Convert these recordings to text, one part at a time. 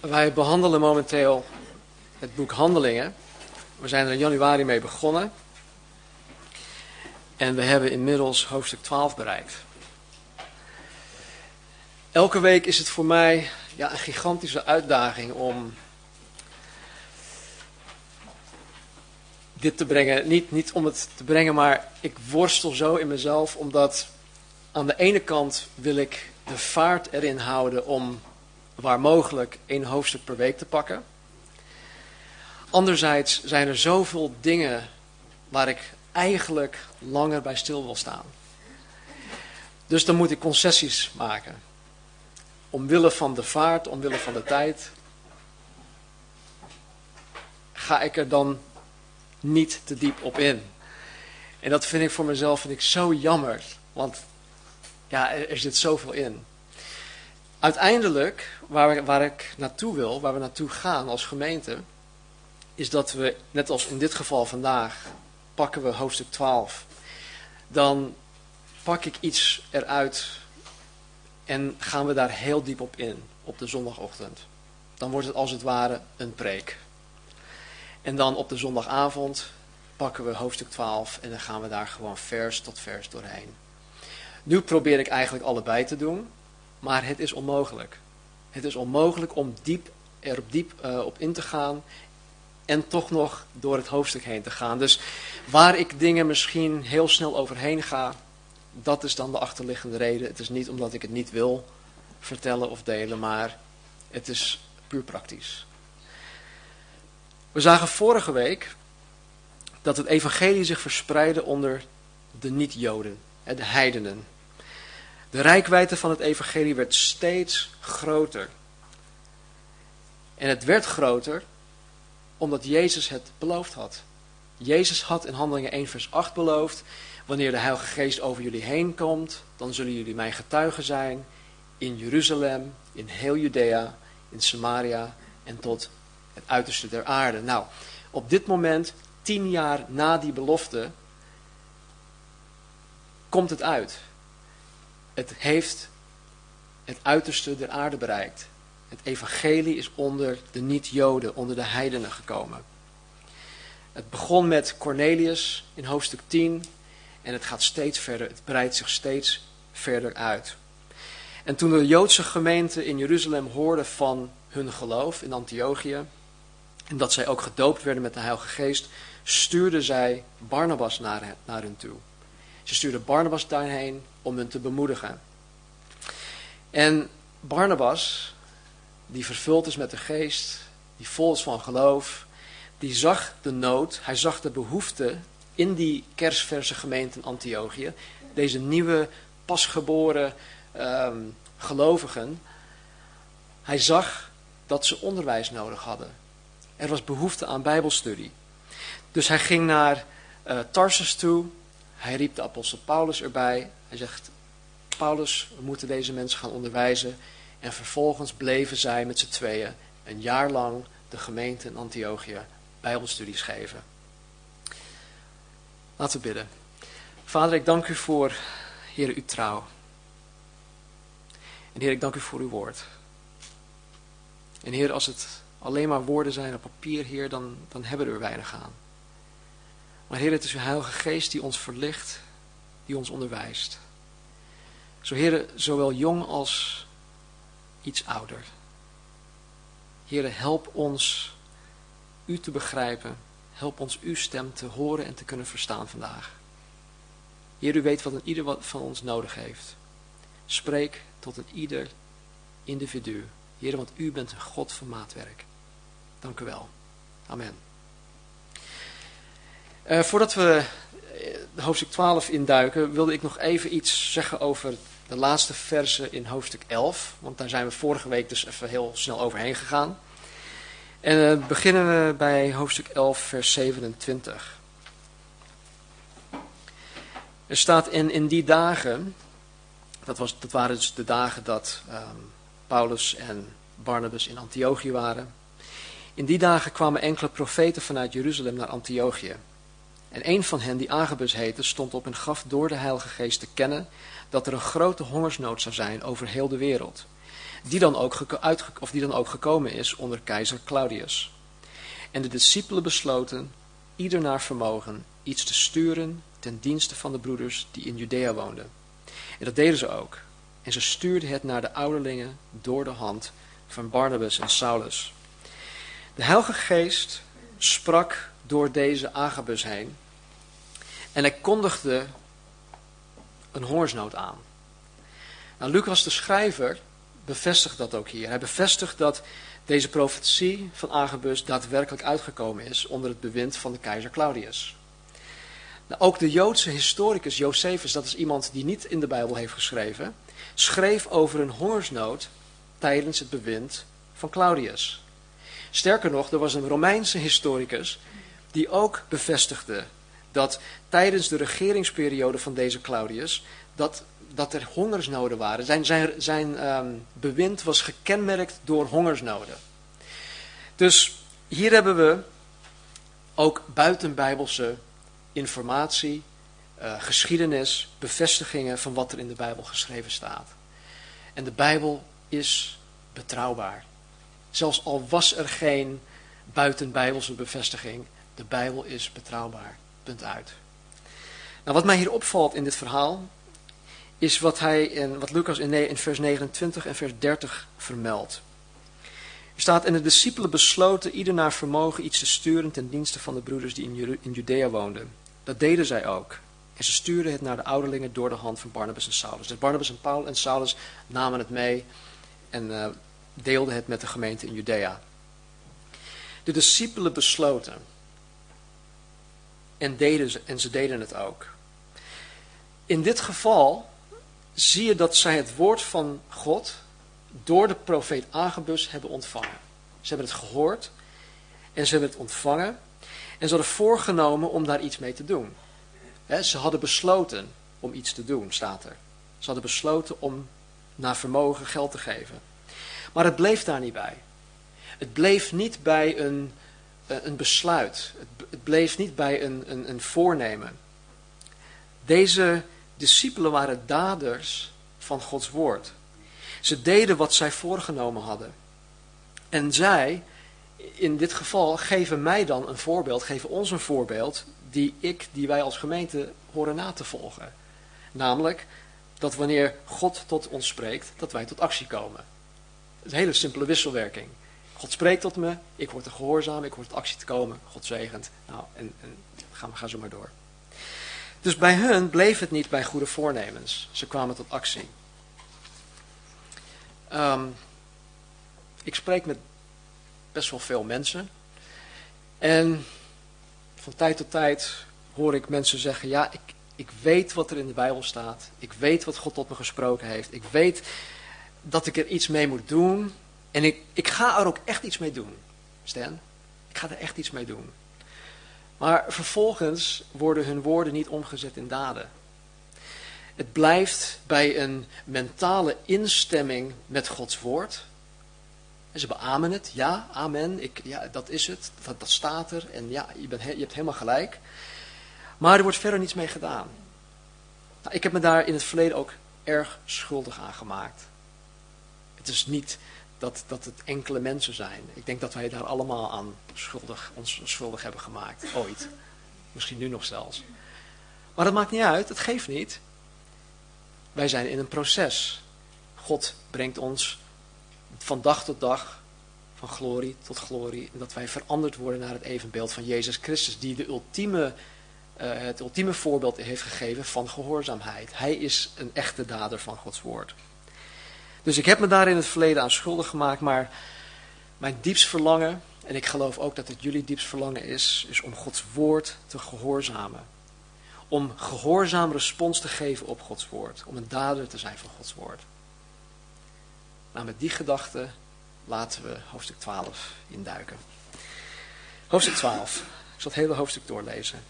Wij behandelen momenteel het boek Handelingen. We zijn er in januari mee begonnen. En we hebben inmiddels hoofdstuk 12 bereikt. Elke week is het voor mij ja, een gigantische uitdaging om dit te brengen. Niet, niet om het te brengen, maar ik worstel zo in mezelf omdat aan de ene kant wil ik de vaart erin houden om waar mogelijk één hoofdstuk per week te pakken. Anderzijds zijn er zoveel dingen waar ik eigenlijk langer bij stil wil staan. Dus dan moet ik concessies maken. Omwille van de vaart, omwille van de tijd, ga ik er dan niet te diep op in. En dat vind ik voor mezelf vind ik zo jammer, want ja, er, er zit zoveel in. Uiteindelijk, waar, waar ik naartoe wil, waar we naartoe gaan als gemeente, is dat we, net als in dit geval vandaag, pakken we hoofdstuk 12. Dan pak ik iets eruit en gaan we daar heel diep op in, op de zondagochtend. Dan wordt het als het ware een preek. En dan op de zondagavond pakken we hoofdstuk 12 en dan gaan we daar gewoon vers tot vers doorheen. Nu probeer ik eigenlijk allebei te doen, maar het is onmogelijk. Het is onmogelijk om diep, er diep uh, op in te gaan en toch nog door het hoofdstuk heen te gaan. Dus waar ik dingen misschien heel snel overheen ga, dat is dan de achterliggende reden. Het is niet omdat ik het niet wil vertellen of delen, maar het is puur praktisch. We zagen vorige week dat het evangelie zich verspreidde onder de niet-Joden, de heidenen. De rijkwijde van het evangelie werd steeds groter. En het werd groter omdat Jezus het beloofd had. Jezus had in Handelingen 1 vers 8 beloofd, wanneer de Heilige Geest over jullie heen komt, dan zullen jullie mijn getuigen zijn in Jeruzalem, in heel Judea, in Samaria en tot het uiterste der aarde. Nou, op dit moment, tien jaar na die belofte, komt het uit. Het heeft het uiterste der aarde bereikt. Het evangelie is onder de niet-Joden, onder de heidenen gekomen. Het begon met Cornelius in hoofdstuk 10 en het gaat steeds verder, het breidt zich steeds verder uit. En toen de Joodse gemeente in Jeruzalem hoorde van hun geloof in Antiochië en dat zij ook gedoopt werden met de Heilige Geest, stuurden zij Barnabas naar, naar hen toe. Ze stuurden Barnabas daarheen om hen te bemoedigen. En Barnabas, die vervuld is met de geest, die vol is van geloof, die zag de nood, hij zag de behoefte in die kerstverse gemeente in Antiochië. Deze nieuwe, pasgeboren um, gelovigen. Hij zag dat ze onderwijs nodig hadden. Er was behoefte aan bijbelstudie. Dus hij ging naar uh, Tarsus toe. Hij riep de apostel Paulus erbij. Hij zegt, Paulus, we moeten deze mensen gaan onderwijzen. En vervolgens bleven zij met z'n tweeën een jaar lang de gemeente in Antiochië bijbelstudies geven. Laten we bidden. Vader, ik dank u voor, Heer, uw trouw. En Heer, ik dank u voor uw woord. En Heer, als het alleen maar woorden zijn op papier, Heer, dan, dan hebben we er weinig aan. Maar Heer, het is uw Heilige Geest die ons verlicht, die ons onderwijst. Zo Heer, zowel jong als iets ouder. Heer, help ons u te begrijpen. Help ons uw stem te horen en te kunnen verstaan vandaag. Heer, u weet wat een ieder van ons nodig heeft. Spreek tot een ieder individu. Heer, want u bent een God van maatwerk. Dank u wel. Amen. Uh, voordat we de hoofdstuk 12 induiken, wilde ik nog even iets zeggen over de laatste versen in hoofdstuk 11. Want daar zijn we vorige week dus even heel snel overheen gegaan. En uh, beginnen we bij hoofdstuk 11, vers 27. Er staat in, in die dagen, dat, was, dat waren dus de dagen dat um, Paulus en Barnabas in Antiochië waren. In die dagen kwamen enkele profeten vanuit Jeruzalem naar Antiochië. En een van hen, die Agabus heette, stond op en gaf door de Heilige Geest te kennen dat er een grote hongersnood zou zijn over heel de wereld. die dan ook, of die dan ook gekomen is onder keizer Claudius. En de discipelen besloten, ieder naar vermogen, iets te sturen ten dienste van de broeders die in Judea woonden. En dat deden ze ook. En ze stuurden het naar de ouderlingen door de hand van Barnabas en Saulus. De Heilige Geest sprak door deze Agabus heen en hij kondigde een hongersnood aan. Nou, Lucas de schrijver bevestigt dat ook hier. Hij bevestigt dat deze profetie van Agabus daadwerkelijk uitgekomen is onder het bewind van de keizer Claudius. Nou, ook de Joodse historicus Josephus, dat is iemand die niet in de Bijbel heeft geschreven, schreef over een hongersnood tijdens het bewind van Claudius. Sterker nog, er was een Romeinse historicus die ook bevestigde dat tijdens de regeringsperiode van deze Claudius, dat, dat er hongersnoden waren. Zijn, zijn, zijn um, bewind was gekenmerkt door hongersnoden. Dus hier hebben we ook buitenbijbelse informatie, uh, geschiedenis, bevestigingen van wat er in de Bijbel geschreven staat. En de Bijbel is betrouwbaar. Zelfs al was er geen buitenbijbelse bevestiging, de Bijbel is betrouwbaar. Punt uit. Nou, wat mij hier opvalt in dit verhaal, is wat, hij wat Lucas in, in vers 29 en vers 30 vermeldt. Er staat, en de discipelen besloten ieder naar vermogen iets te sturen ten dienste van de broeders die in, Judea woonden. Dat deden zij ook. En ze stuurden het naar de ouderlingen door de hand van Barnabas en Saulus. Dus Barnabas en Paul en Saulus namen het mee en uh, deelden het met de gemeente in Judea. De discipelen besloten. En, deden ze, en ze deden het ook. In dit geval zie je dat zij het woord van God door de profeet Agabus hebben ontvangen. Ze hebben het gehoord en ze hebben het ontvangen en ze hadden voorgenomen om daar iets mee te doen. ze hadden besloten om iets te doen, staat er. Ze hadden besloten om naar vermogen geld te geven. Maar het bleef daar niet bij. Het bleef niet bij een, een besluit. Het bleef niet bij een, een, een voornemen. Deze discipelen waren daders van Gods woord. Ze deden wat zij voorgenomen hadden. En zij, in dit geval, geven mij dan een voorbeeld, geven ons een voorbeeld, die ik, die wij als gemeente horen na te volgen. Namelijk, dat wanneer God tot ons spreekt, dat wij tot actie komen. Een hele simpele wisselwerking. God spreekt tot me, ik word er gehoorzaam, ik word tot actie te komen, God zegent. Nou, en, en gaan we gaan zo maar door. Dus bij hun bleef het niet bij goede voornemens. Ze kwamen tot actie. Um, ik spreek met best wel veel mensen. En van tijd tot tijd hoor ik mensen zeggen, ja, ik, ik weet wat er in de Bijbel staat. Ik weet wat God tot me gesproken heeft. Ik weet dat ik er iets mee moet doen. En ik, ik ga er ook echt iets mee doen, Stan. Ik ga er echt iets mee doen. Maar vervolgens worden hun woorden niet omgezet in daden. Het blijft bij een mentale instemming met Gods woord. En ze beamen het, ja, amen, ik, ja, dat is het, dat, dat staat er en ja, je, bent, je hebt helemaal gelijk. Maar er wordt verder niets mee gedaan. Nou, ik heb me daar in het verleden ook erg schuldig aan gemaakt. Het is niet dat, dat het enkele mensen zijn. Ik denk dat wij daar allemaal aan schuldig, ons schuldig hebben gemaakt, ooit. Misschien nu nog zelfs. Maar dat maakt niet uit, het geeft niet. Wij zijn in een proces. God brengt ons van dag tot dag, van glorie tot glorie, dat wij veranderd worden naar het evenbeeld van Jezus Christus, die de ultieme, uh, het ultieme voorbeeld heeft gegeven van gehoorzaamheid. Hij is een echte dader van Gods woord. Dus ik heb me daar in het verleden aan schuldig gemaakt, maar mijn diepst verlangen, en ik geloof ook dat het jullie diepst verlangen is, is om Gods woord te gehoorzamen. Om gehoorzaam respons te geven op Gods woord. Om een dader te zijn van Gods woord. Nou, met die gedachte laten we hoofdstuk 12 induiken. Hoofdstuk 12. Ik zal het hele hoofdstuk doorlezen.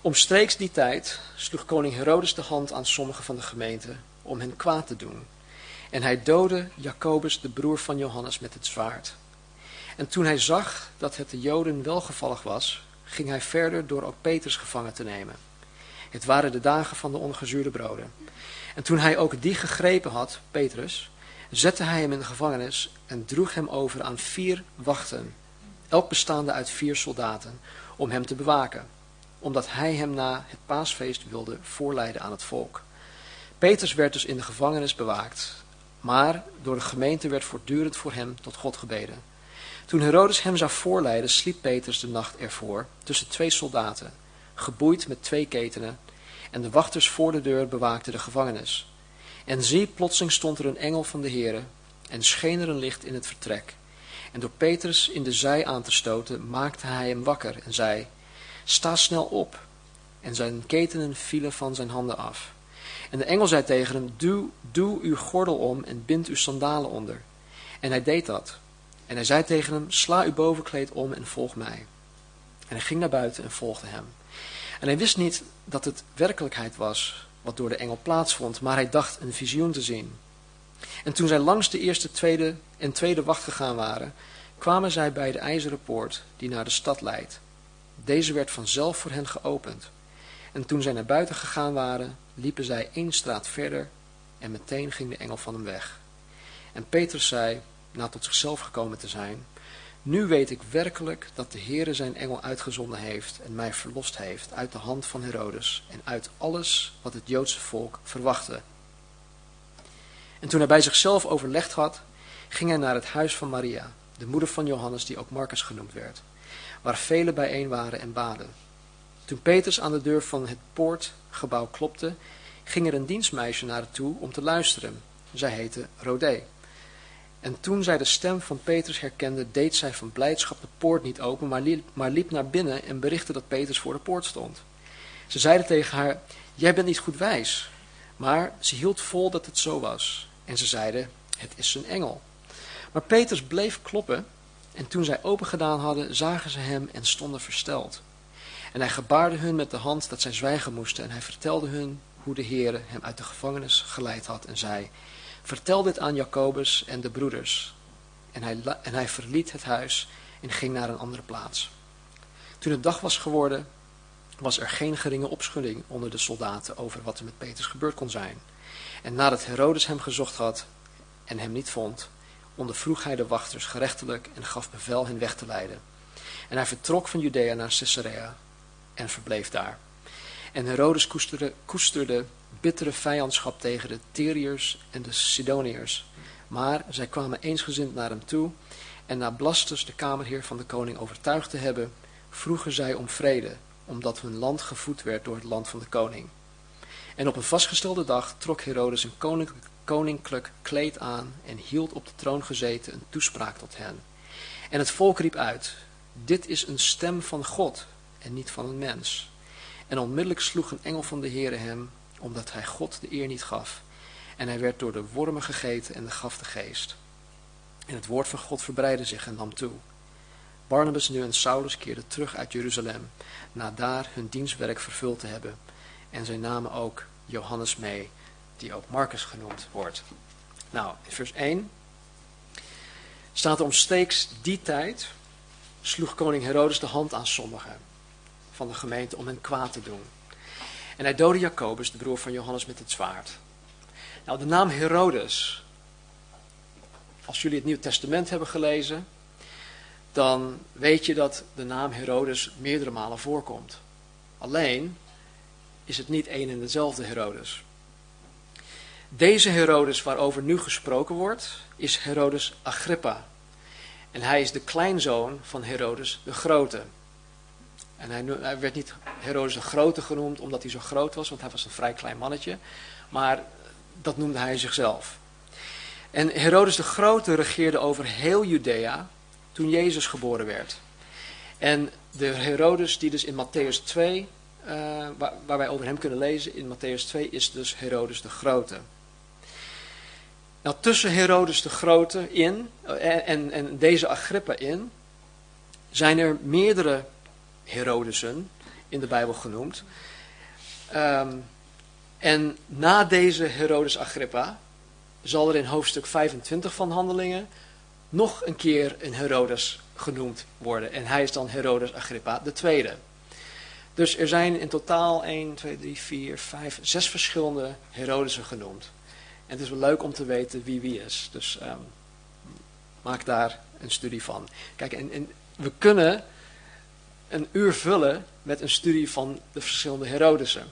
Omstreeks die tijd sloeg koning Herodes de hand aan sommigen van de gemeente om hen kwaad te doen. En hij doodde Jacobus, de broer van Johannes, met het zwaard. En toen hij zag dat het de Joden welgevallig was, ging hij verder door ook Petrus gevangen te nemen. Het waren de dagen van de ongezuurde broden. En toen hij ook die gegrepen had, Petrus, zette hij hem in de gevangenis en droeg hem over aan vier wachten, elk bestaande uit vier soldaten, om hem te bewaken, omdat hij hem na het paasfeest wilde voorleiden aan het volk. Petrus werd dus in de gevangenis bewaakt, maar door de gemeente werd voortdurend voor hem tot God gebeden. Toen Herodes hem zou voorleiden, sliep Petrus de nacht ervoor tussen twee soldaten, geboeid met twee ketenen, en de wachters voor de deur bewaakten de gevangenis. En zie, plotseling stond er een engel van de Heere en scheen er een licht in het vertrek. En door Petrus in de zij aan te stoten, maakte hij hem wakker en zei, sta snel op. En zijn ketenen vielen van zijn handen af. En de engel zei tegen hem, doe, doe uw gordel om en bind uw sandalen onder. En hij deed dat. En hij zei tegen hem, sla uw bovenkleed om en volg mij. En hij ging naar buiten en volgde hem. En hij wist niet dat het werkelijkheid was wat door de engel plaatsvond, maar hij dacht een visioen te zien. En toen zij langs de eerste tweede en tweede wacht gegaan waren, kwamen zij bij de ijzeren poort die naar de stad leidt. Deze werd vanzelf voor hen geopend. En toen zij naar buiten gegaan waren, liepen zij één straat verder en meteen ging de engel van hem weg. En Petrus zei, na tot zichzelf gekomen te zijn, nu weet ik werkelijk dat de Heere zijn engel uitgezonden heeft en mij verlost heeft uit de hand van Herodes en uit alles wat het Joodse volk verwachtte. En toen hij bij zichzelf overlegd had, ging hij naar het huis van Maria, de moeder van Johannes die ook Marcus genoemd werd, waar velen bijeen waren en baden. Toen Petrus aan de deur van het poortgebouw klopte, ging er een dienstmeisje naar het toe om te luisteren. Zij heette Rodé. En toen zij de stem van Petrus herkende, deed zij van blijdschap de poort niet open, maar liep, maar liep naar binnen en berichtte dat Petrus voor de poort stond. Ze zeiden tegen haar, jij bent niet goed wijs. Maar ze hield vol dat het zo was. En ze zeiden, het is een engel. Maar Petrus bleef kloppen en toen zij open gedaan hadden, zagen ze hem en stonden versteld. En hij gebaarde hun met de hand dat zij zwijgen moesten en hij vertelde hun hoe de Heere hem uit de gevangenis geleid had en zei, vertel dit aan Jacobus en de broeders. En hij, en hij verliet het huis en ging naar een andere plaats. Toen het dag was geworden, was er geen geringe opschudding onder de soldaten over wat er met Petrus gebeurd kon zijn. En nadat Herodes hem gezocht had en hem niet vond, ondervroeg hij de wachters gerechtelijk en gaf bevel hen weg te leiden. En hij vertrok van Judea naar Caesarea en verbleef daar. En Herodes koesterde, bittere vijandschap tegen de Tyriërs en de Sidoniërs. Maar zij kwamen eensgezind naar hem toe en na Blastus, de kamerheer van de koning, overtuigd te hebben, vroegen zij om vrede, omdat hun land gevoed werd door het land van de koning. En op een vastgestelde dag trok Herodes een koninklijk, koninklijk kleed aan en hield op de troon gezeten een toespraak tot hen. En het volk riep uit, dit is een stem van God en niet van een mens. En onmiddellijk sloeg een engel van de Heere hem omdat hij God de eer niet gaf. En hij werd door de wormen gegeten en de gaf de geest. En het woord van God verbreidde zich en nam toe. Barnabas nu en Saulus keerden terug uit Jeruzalem, na daar hun dienstwerk vervuld te hebben. En zij namen ook Johannes mee, die ook Marcus genoemd wordt. Nou, in vers 1 staat er omsteeks die tijd, sloeg koning Herodes de hand aan sommigen van de gemeente om hen kwaad te doen. En hij doodde Jacobus, de broer van Johannes, met het zwaard. Nou, de naam Herodes, als jullie het Nieuw Testament hebben gelezen, dan weet je dat de naam Herodes meerdere malen voorkomt. Alleen is het niet één en dezelfde Herodes. Deze Herodes waarover nu gesproken wordt, is Herodes Agrippa. En hij is de kleinzoon van Herodes de Grote. En hij, hij, werd niet Herodes de Grote genoemd omdat hij zo groot was, want hij was een vrij klein mannetje. Maar dat noemde hij zichzelf. En Herodes de Grote regeerde over heel Judea toen Jezus geboren werd. En de Herodes die dus in Matthäus 2, uh, waar, wij over hem kunnen lezen, in Matthäus 2 is dus Herodes de Grote. Nou, tussen Herodes de Grote in en, en, en deze Agrippa in zijn er meerdere Herodesen in de Bijbel genoemd. Um, en na deze Herodes Agrippa zal er in hoofdstuk 25 van Handelingen nog een keer een Herodes genoemd worden. En hij is dan Herodes Agrippa tweede. Dus er zijn in totaal 1, 2, 3, 4, 5, 6 verschillende Herodesen genoemd. En het is wel leuk om te weten wie wie is. Dus ehm, maak daar een studie van. Kijk, en, en we kunnen een uur vullen met een studie van de verschillende Herodesen.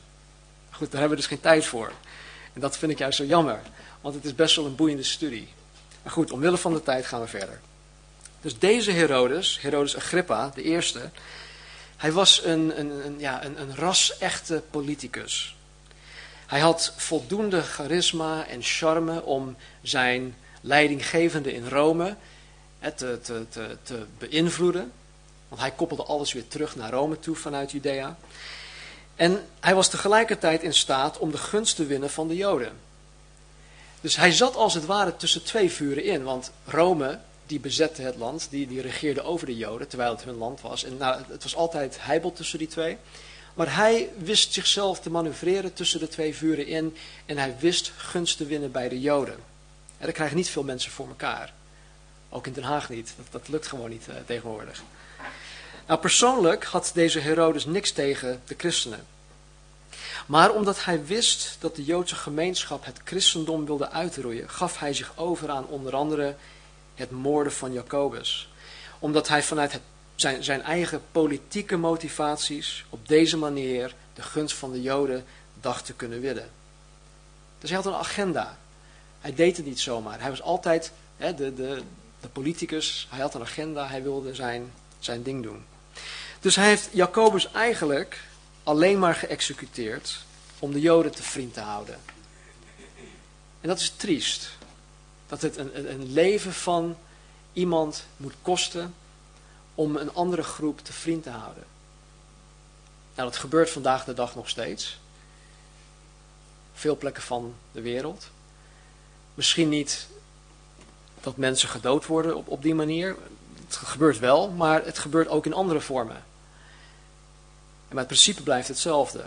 Goed, daar hebben we dus geen tijd voor. En dat vind ik juist zo jammer, want het is best wel een boeiende studie. Maar goed, omwille van de tijd gaan we verder. Dus deze Herodes, Herodes Agrippa, de eerste, hij was een, een, een ja, een, een ras-echte politicus. Hij had voldoende charisma en charme om zijn leidinggevende in Rome te, te, te, te beïnvloeden. Want hij koppelde alles weer terug naar Rome toe vanuit Judea. En hij was tegelijkertijd in staat om de gunst te winnen van de Joden. Dus hij zat als het ware tussen twee vuren in. Want Rome, die bezette het land, die, die regeerde over de Joden, terwijl het hun land was. En nou, het was altijd heibel tussen die twee. Maar hij wist zichzelf te manoeuvreren tussen de twee vuren in. En hij wist gunst te winnen bij de Joden. En dat krijgen niet veel mensen voor elkaar. Ook in Den Haag niet. Dat, dat lukt gewoon niet uh, tegenwoordig. Nou, persoonlijk had deze Herodes niks tegen de christenen. Maar omdat hij wist dat de Joodse gemeenschap het christendom wilde uitroeien, gaf hij zich over aan onder andere het moorden van Jacobus. Omdat hij vanuit zijn, zijn eigen politieke motivaties op deze manier de gunst van de Joden dacht te kunnen winnen. Dus hij had een agenda. Hij deed het niet zomaar. Hij was altijd hè, de, de, de politicus, hij had een agenda, hij wilde zijn, zijn ding doen. Dus hij heeft Jacobus eigenlijk alleen maar geëxecuteerd om de Joden te vriend te houden. En dat is triest. Dat het een, een leven van iemand moet kosten om een andere groep te vriend te houden. Nou, dat gebeurt vandaag de dag nog steeds. Veel plekken van de wereld. Misschien niet dat mensen gedood worden op, op die manier. Het gebeurt wel, maar het gebeurt ook in andere vormen. Maar het principe blijft hetzelfde.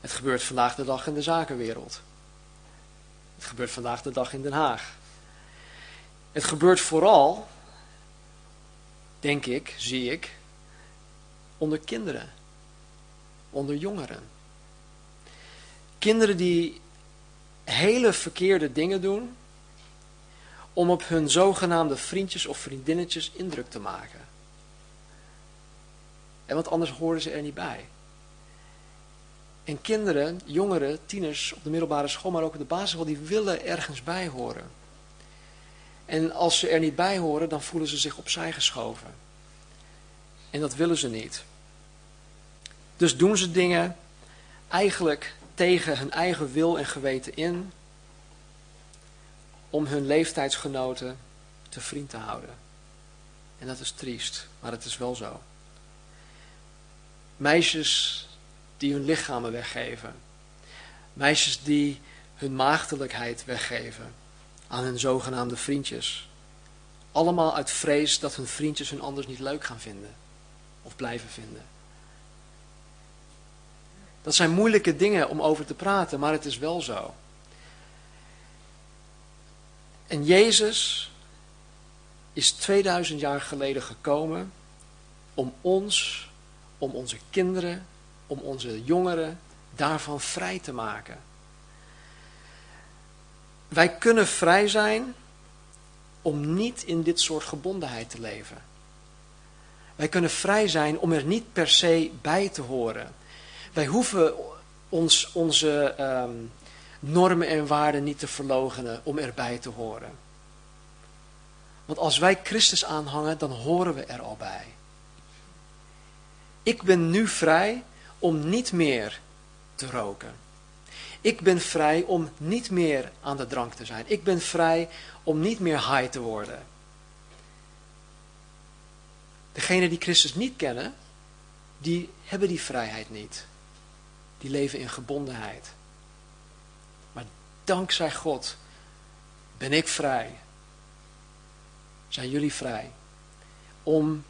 Het gebeurt vandaag de dag in de zakenwereld. Het gebeurt vandaag de dag in Den Haag. Het gebeurt vooral, denk ik, zie ik, onder kinderen. Onder jongeren. Kinderen die hele verkeerde dingen doen om op hun zogenaamde vriendjes of vriendinnetjes indruk te maken. En want anders horen ze er niet bij. En kinderen, jongeren, tieners op de middelbare school, maar ook op de basisschool, die willen ergens bij horen. En als ze er niet bij horen, dan voelen ze zich opzij geschoven. En dat willen ze niet. Dus doen ze dingen eigenlijk tegen hun eigen wil en geweten in, om hun leeftijdsgenoten te vriend te houden. En dat is triest, maar het is wel zo. Meisjes die hun lichamen weggeven. Meisjes die hun maagdelijkheid weggeven aan hun zogenaamde vriendjes. Allemaal uit vrees dat hun vriendjes hun anders niet leuk gaan vinden of blijven vinden. Dat zijn moeilijke dingen om over te praten, maar het is wel zo. En Jezus is 2000 jaar geleden gekomen om ons, om onze kinderen, om onze jongeren daarvan vrij te maken. Wij kunnen vrij zijn om niet in dit soort gebondenheid te leven. Wij kunnen vrij zijn om er niet per se bij te horen. Wij hoeven ons, onze um, normen en waarden niet te verlogenen om erbij te horen. Want als wij Christus aanhangen, dan horen we er al bij. Ik ben nu vrij om niet meer te roken. Ik ben vrij om niet meer aan de drank te zijn. Ik ben vrij om niet meer high te worden. Degenen die Christus niet kennen, die hebben die vrijheid niet. Die leven in gebondenheid. Maar dankzij God ben ik vrij. Zijn jullie vrij om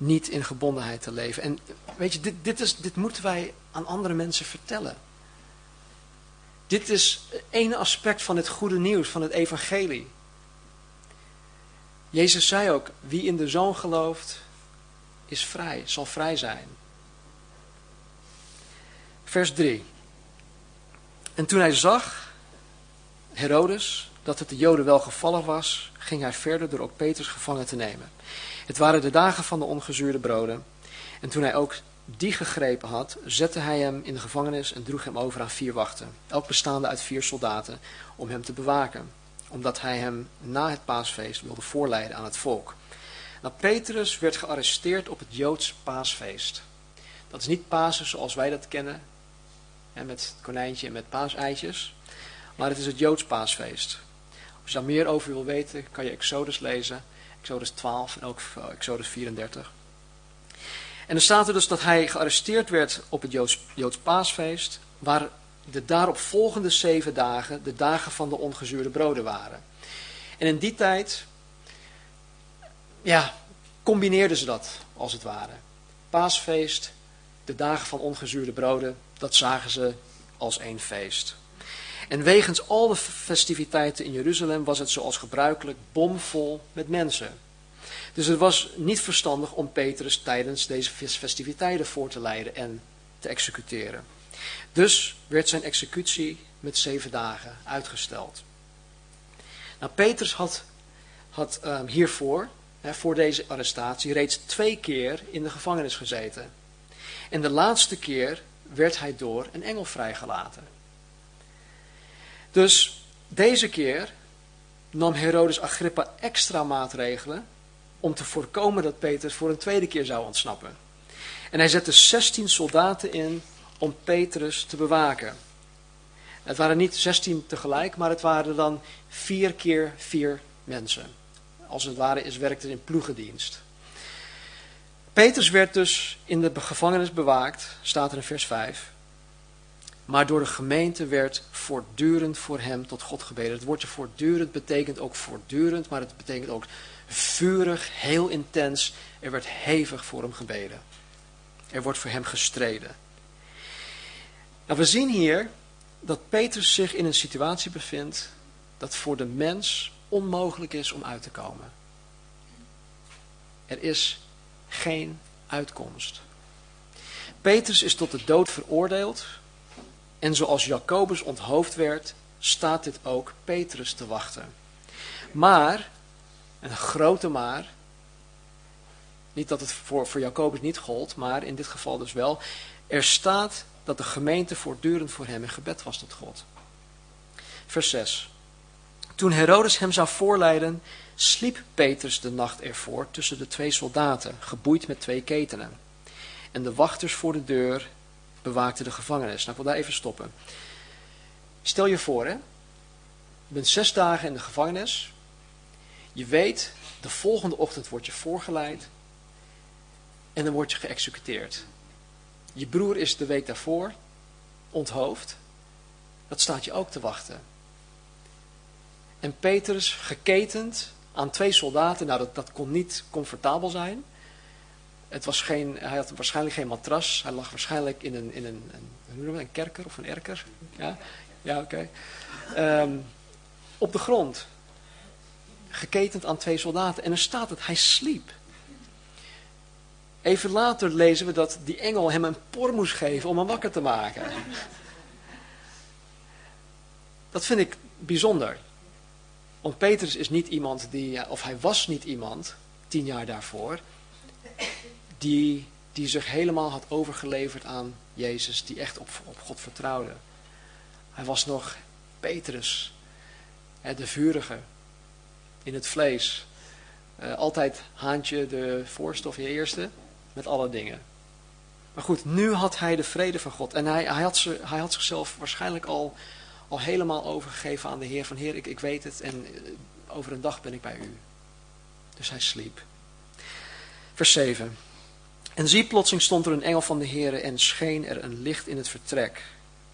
niet in gebondenheid te leven. En weet je, dit, dit, is, dit moeten wij aan andere mensen vertellen. Dit is één aspect van het goede nieuws, van het evangelie. Jezus zei ook, wie in de Zoon gelooft, is vrij, zal vrij zijn. Vers 3. En toen hij zag, Herodes, dat het de Joden wel gevallen was, ging hij verder door ook Petrus gevangen te nemen. Het waren de dagen van de ongezuurde broden. En toen hij ook die gegrepen had, zette hij hem in de gevangenis en droeg hem over aan vier wachten, elk bestaande uit vier soldaten, om hem te bewaken, omdat hij hem na het paasfeest wilde voorleiden aan het volk. Nou, Petrus werd gearresteerd op het Joods paasfeest. Dat is niet Pasen zoals wij dat kennen, hè, met het konijntje en met paaseitjes, maar het is het Joods paasfeest. Als je daar meer over wil weten, kan je Exodus lezen, Exodus 12 en ook eh, Exodus 34. En er staat er dus dat hij gearresteerd werd op het Joods, paasfeest, waar de daarop volgende zeven dagen de dagen van de ongezuurde broden waren. En in die tijd, ja, combineerden ze dat als het ware. Paasfeest, de dagen van ongezuurde broden, dat zagen ze als één feest. En wegens al de festiviteiten in Jeruzalem was het zoals gebruikelijk bomvol met mensen. Dus het was niet verstandig om Petrus tijdens deze festiviteiten voor te leiden en te executeren. Dus werd zijn executie met zeven dagen uitgesteld. Nou, Petrus had, had um, hiervoor, hè, voor deze arrestatie, reeds twee keer in de gevangenis gezeten. En de laatste keer werd hij door een engel vrijgelaten. Dus deze keer nam Herodes Agrippa extra maatregelen om te voorkomen dat Petrus voor een tweede keer zou ontsnappen. En hij zette 16 soldaten in om Petrus te bewaken. Het waren niet 16 tegelijk, maar het waren dan vier keer vier mensen. Als het ware is werkte in ploegendienst. Petrus werd dus in de gevangenis bewaakt, staat er in vers 5. Maar door de gemeente werd voortdurend voor hem tot God gebeden. Het woordje voortdurend betekent ook voortdurend, maar het betekent ook vurig, heel intens. Er werd hevig voor hem gebeden. Er wordt voor hem gestreden. Nou, we zien hier dat Petrus zich in een situatie bevindt dat voor de mens onmogelijk is om uit te komen. Er is geen uitkomst. Petrus is tot de dood veroordeeld en zoals Jacobus onthoofd werd, staat dit ook Petrus te wachten. Maar een grote maar. Niet dat het voor, voor Jacobus niet gold, maar in dit geval dus wel. Er staat dat de gemeente voortdurend voor hem in gebed was tot God. Vers 6. Toen Herodes hem zou voorleiden, sliep Petrus de nacht ervoor tussen de twee soldaten, geboeid met twee ketenen. En de wachters voor de deur bewaakten de gevangenis. Nou, ik wil daar even stoppen. Stel je voor, hè. Je bent zes dagen in de gevangenis. Je weet, de volgende ochtend word je voorgeleid en dan word je geëxecuteerd. Je broer is de week daarvoor onthoofd. Dat staat je ook te wachten. En Petrus geketend aan twee soldaten. Nou, dat, dat kon niet comfortabel zijn. Het was geen, hij had waarschijnlijk geen matras. Hij lag waarschijnlijk in een, in een, een, hoe een kerker of een erker. Ja, ja oké. Ehm, op de grond geketend aan twee soldaten. En er staat het, hij sliep. Even later lezen we dat die engel hem een por moest geven om hem wakker te maken. Dat vind ik bijzonder. Want Petrus is niet iemand die, of hij was niet iemand, tien jaar daarvoor, die, die zich helemaal had overgeleverd aan Jezus, die echt op, op God vertrouwde. Hij was nog Petrus, de vurige, in het vlees. Uh, altijd haantje de voorste of je eerste, met alle dingen. Maar goed, nu had hij de vrede van God. En hij, hij, had, hij had zichzelf waarschijnlijk al, al helemaal overgegeven aan de Heer. Van Heer, ik, ik weet het en eh, over een dag ben ik bij u. Dus hij sliep. Vers 7. En zie, plotseling stond er een engel van de Heer en scheen er een licht in het vertrek.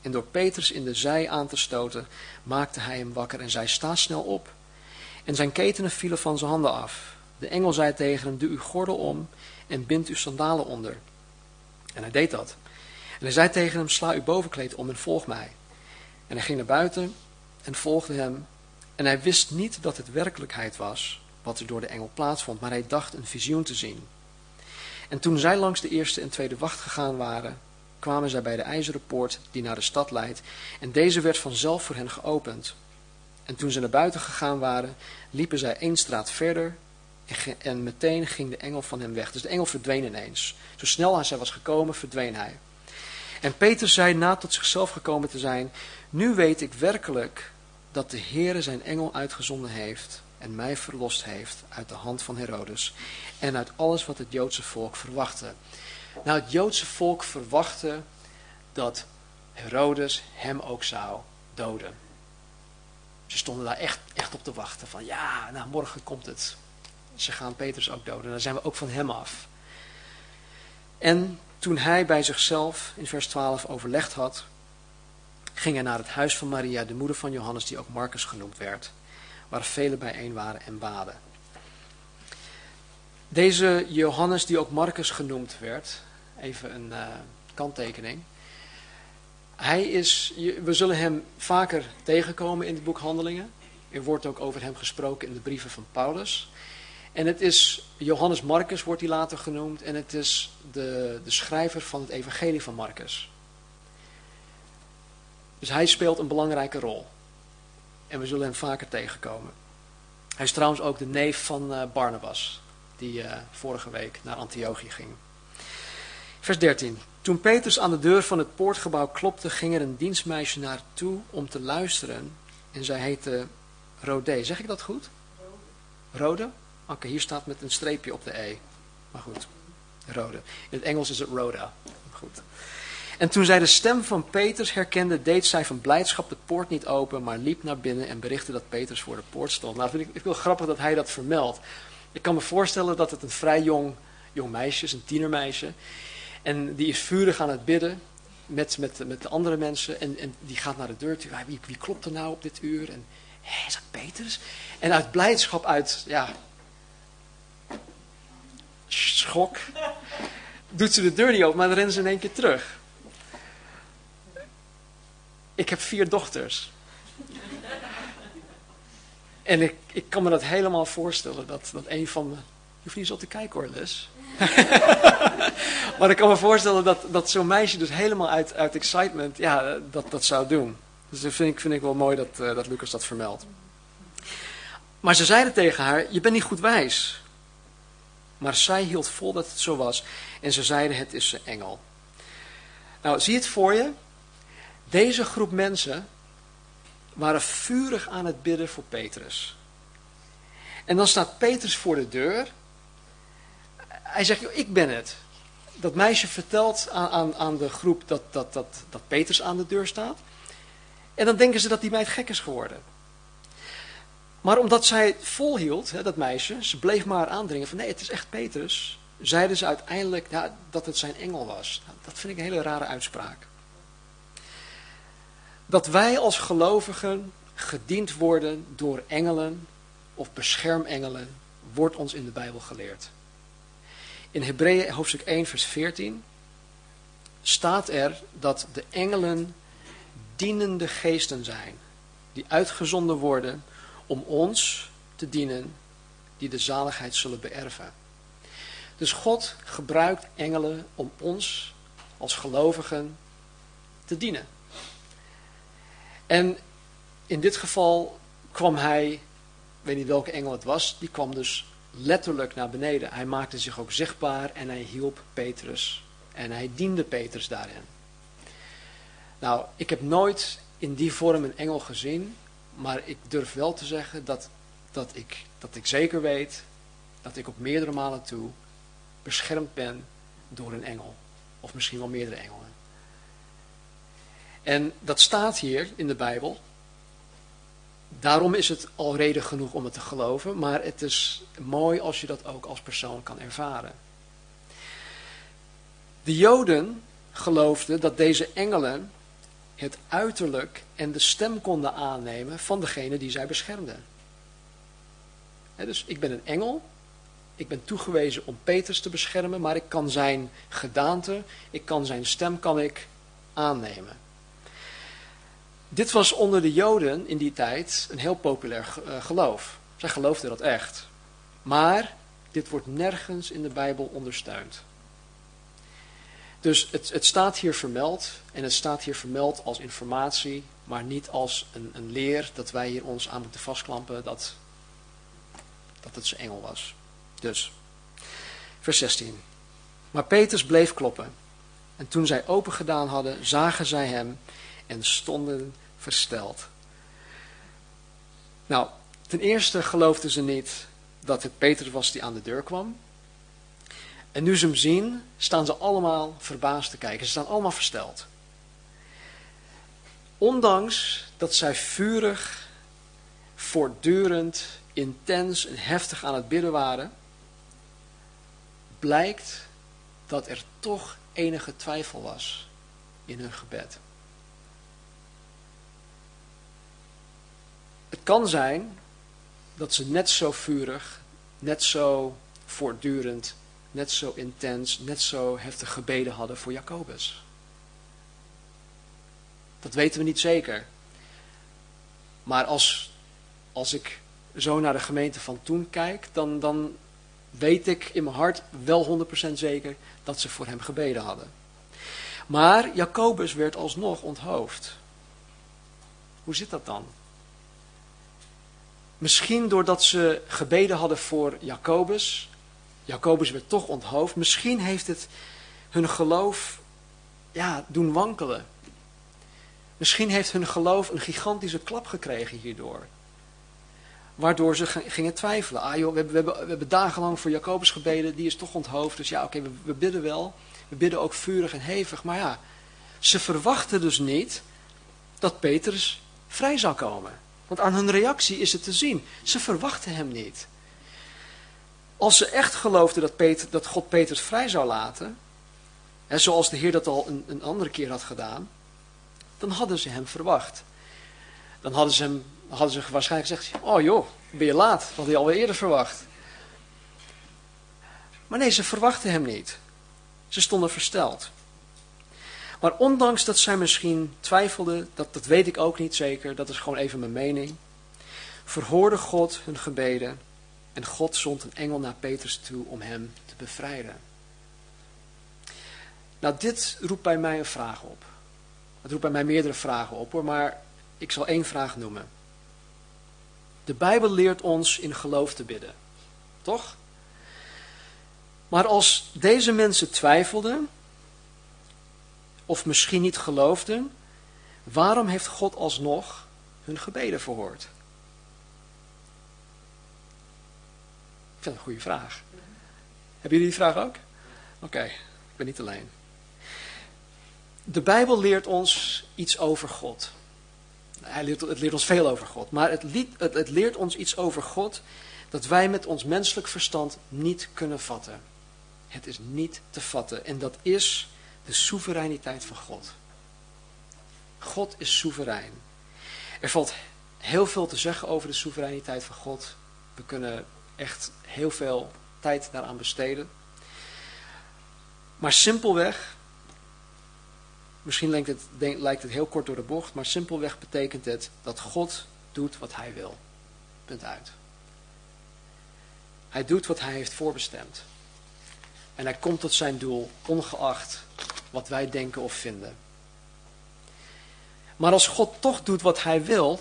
En door Petrus in de zij aan te stoten, maakte hij hem wakker en zei, sta snel op. En zijn ketenen vielen van zijn handen af. De engel zei tegen hem, doe uw gordel om en bind uw sandalen onder. En hij deed dat. En hij zei tegen hem, sla uw bovenkleed om en volg mij. En hij ging naar buiten en volgde hem. En hij wist niet dat het werkelijkheid was, wat er door de engel plaatsvond, maar hij dacht een visioen te zien. En toen zij langs de eerste en tweede wacht gegaan waren, kwamen zij bij de ijzeren poort die naar de stad leidt, en deze werd vanzelf voor hen geopend. En toen ze naar buiten gegaan waren, liepen zij één straat verder, en meteen ging de engel van hem weg. Dus de engel verdween ineens. Zo snel als hij was gekomen, verdween hij. En Peter zei na tot zichzelf gekomen te zijn, nu weet ik werkelijk dat de Heere zijn engel uitgezonden heeft en mij verlost heeft uit de hand van Herodes en uit alles wat het Joodse volk verwachtte. Nou, het Joodse volk verwachtte dat Herodes hem ook zou doden. Ze stonden daar echt, echt op te wachten van ja, nou morgen komt het. Ze gaan Petrus ook doden, dan zijn we ook van hem af. En toen hij bij zichzelf in vers 12 overlegd had, ging hij naar het huis van Maria, de moeder van Johannes, die ook Marcus genoemd werd, waar velen bijeen waren en baden. Deze Johannes, die ook Marcus genoemd werd, even een uh, kanttekening. Hij is, we zullen hem vaker tegenkomen in het boek Handelingen. Er wordt ook over hem gesproken in de brieven van Paulus. En het is, Johannes Marcus wordt hij later genoemd, en het is de, de schrijver van het evangelie van Marcus. Dus hij speelt een belangrijke rol. En we zullen hem vaker tegenkomen. Hij is trouwens ook de neef van uh, Barnabas, die uh, vorige week naar Antiochië ging. Vers 13. Toen Petrus aan de deur van het poortgebouw klopte, ging er een dienstmeisje naartoe om te luisteren. En zij heette Rode. Zeg ik dat goed? Rode. Rode? Oké, hier staat met een streepje op de E. Maar goed, rode. In het Engels is het Rhoda. Goed. En toen zij de stem van Petrus herkende, deed zij van blijdschap de poort niet open, maar liep naar binnen en berichtte dat Petrus voor de poort stond. Nou, vind ik, ik wil grappig dat hij dat vermeldt. Ik kan me voorstellen dat het een vrij jong, jong meisje is, een tienermeisje. En die is vurig aan het bidden met, met, met de andere mensen. En, en die gaat naar de deur toe. Wie, wie klopt er nou op dit uur? En hé, is dat Petrus? En uit blijdschap, uit ja, schok, doet ze de deur niet open, maar dan rennen ze in één keer terug. Ik heb vier dochters. En ik, ik kan me dat helemaal voorstellen, dat, dat een van me... Je hoeft niet zo te kijken hoor, Les. maar ik kan me voorstellen dat, dat zo'n meisje dus helemaal uit, uit excitement ja, dat, dat zou doen. Dus dat vind ik, vind ik wel mooi dat, uh, dat Lucas dat vermeldt. Maar ze zeiden tegen haar, je bent niet goed wijs. Maar zij hield vol dat het zo was. En ze zeiden, het is een engel. Nou, zie het voor je. Deze groep mensen waren vurig aan het bidden voor Petrus. En dan staat Petrus voor de deur. Hij zegt, ik ben het. Dat meisje vertelt aan, aan, aan de groep dat, dat, dat, dat Petrus aan de deur staat. En dan denken ze dat die meid gek is geworden. Maar omdat zij het volhield, hè, dat meisje, ze bleef maar aandringen van nee, het is echt Petrus, zeiden ze uiteindelijk dat het zijn engel was. Nou, dat vind ik een hele rare uitspraak. Dat wij als gelovigen gediend worden door engelen of beschermengelen, wordt ons in de Bijbel geleerd. In Hebreeën hoofdstuk 1 vers 14 staat er dat de engelen dienende geesten zijn, die uitgezonden worden om ons te dienen die de zaligheid zullen beërven. Dus God gebruikt engelen om ons als gelovigen te dienen. En in dit geval kwam hij, ik weet niet welke engel het was, die kwam dus letterlijk naar beneden. Hij maakte zich ook zichtbaar en hij hielp Petrus. En hij diende Petrus daarin. Nou, ik heb nooit in die vorm een engel gezien. Maar ik durf wel te zeggen dat, dat, ik, dat ik zeker weet dat ik op meerdere malen toe beschermd ben door een engel. Of misschien wel meerdere engelen. En dat staat hier in de Bijbel. Daarom is het al reden genoeg om het te geloven. Maar het is mooi als je dat ook als persoon kan ervaren. De Joden geloofden dat deze engelen het uiterlijk en de stem konden aannemen van degene die zij beschermden. dus ik ben een engel, ik ben toegewezen om Petrus te beschermen, maar ik kan zijn gedaante, ik kan zijn stem kan ik aannemen. Dit was onder de Joden in die tijd een heel populair eh, geloof. Zij geloofden dat echt. Maar dit wordt nergens in de Bijbel ondersteund. Dus het, het staat hier vermeld en het staat hier vermeld als informatie, maar niet als een, een leer dat wij hier ons aan moeten vastklampen dat, dat het zijn engel was. Dus, vers 16. Maar Petrus bleef kloppen. En toen zij open gedaan hadden, zagen zij hem en stonden versteld. Nou, ten eerste geloofden ze niet dat het Petrus was die aan de deur kwam. En nu ze hem zien, staan ze allemaal verbaasd te kijken. Ze staan allemaal versteld. Ondanks dat zij vurig, voortdurend, intens en heftig aan het bidden waren, blijkt dat er toch enige twijfel was in hun gebed. Het kan zijn dat ze net zo vurig, net zo voortdurend, net zo intens, net zo heftig gebeden hadden voor Jacobus. Dat weten we niet zeker. Maar als, als ik zo naar de gemeente van toen kijk, dan, dan weet ik in mijn hart wel 100% zeker dat ze voor hem gebeden hadden. Maar Jacobus werd alsnog onthoofd. Hoe zit dat dan? Misschien doordat ze gebeden hadden voor Jacobus. Jacobus werd toch onthoofd. Misschien heeft het hun geloof ja, doen wankelen. Misschien heeft hun geloof een gigantische klap gekregen hierdoor. Waardoor ze gingen twijfelen. Ah joh, we hebben, we hebben, dagenlang voor Jacobus gebeden, die is toch onthoofd. Dus ja, oké, we, we bidden wel. We bidden ook vurig en hevig. Maar ja, ze verwachten dus niet dat Petrus vrij zou komen. Want aan hun reactie is het te zien. Ze verwachten hem niet. Als ze echt geloofden dat, Peter, dat God Petrus vrij zou laten, zoals de Heer dat al een, een andere keer had gedaan, dan hadden ze hem verwacht. Dan hadden ze, hem, hadden ze waarschijnlijk gezegd, oh joh, ben je laat, dat had hij alweer eerder verwacht. Maar nee, ze verwachten hem niet. Ze stonden versteld. Maar ondanks dat zij misschien twijfelden, dat, dat weet ik ook niet zeker, dat is gewoon even mijn mening, verhoorde God hun gebeden en God zond een engel naar Petrus toe om hem te bevrijden. Nou, dit roept bij mij een vraag op. Het roept bij mij meerdere vragen op hoor, maar ik zal één vraag noemen. De Bijbel leert ons in geloof te bidden, toch? Maar als deze mensen twijfelden, of misschien niet geloofden, waarom heeft God alsnog hun gebeden verhoord? Ik vind het een goede vraag. Hebben jullie die vraag ook? Oké, ik ben niet alleen. De Bijbel leert ons iets over God. Hij leert, het leert ons veel over God. Maar het, het, het leert ons iets over God dat wij met ons menselijk verstand niet kunnen vatten. Het is niet te vatten. En dat is de soevereiniteit van God. God is soeverein. Er valt heel veel te zeggen over de soevereiniteit van God. We kunnen echt heel veel tijd daaraan besteden. Maar simpelweg, misschien lijkt het, lijkt het heel kort door de bocht, maar simpelweg betekent het dat God doet wat hij wil. Punt uit. Hij doet wat hij heeft voorbestemd. En hij komt tot zijn doel, ongeacht wat wij denken of vinden. Maar als God toch doet wat hij wil,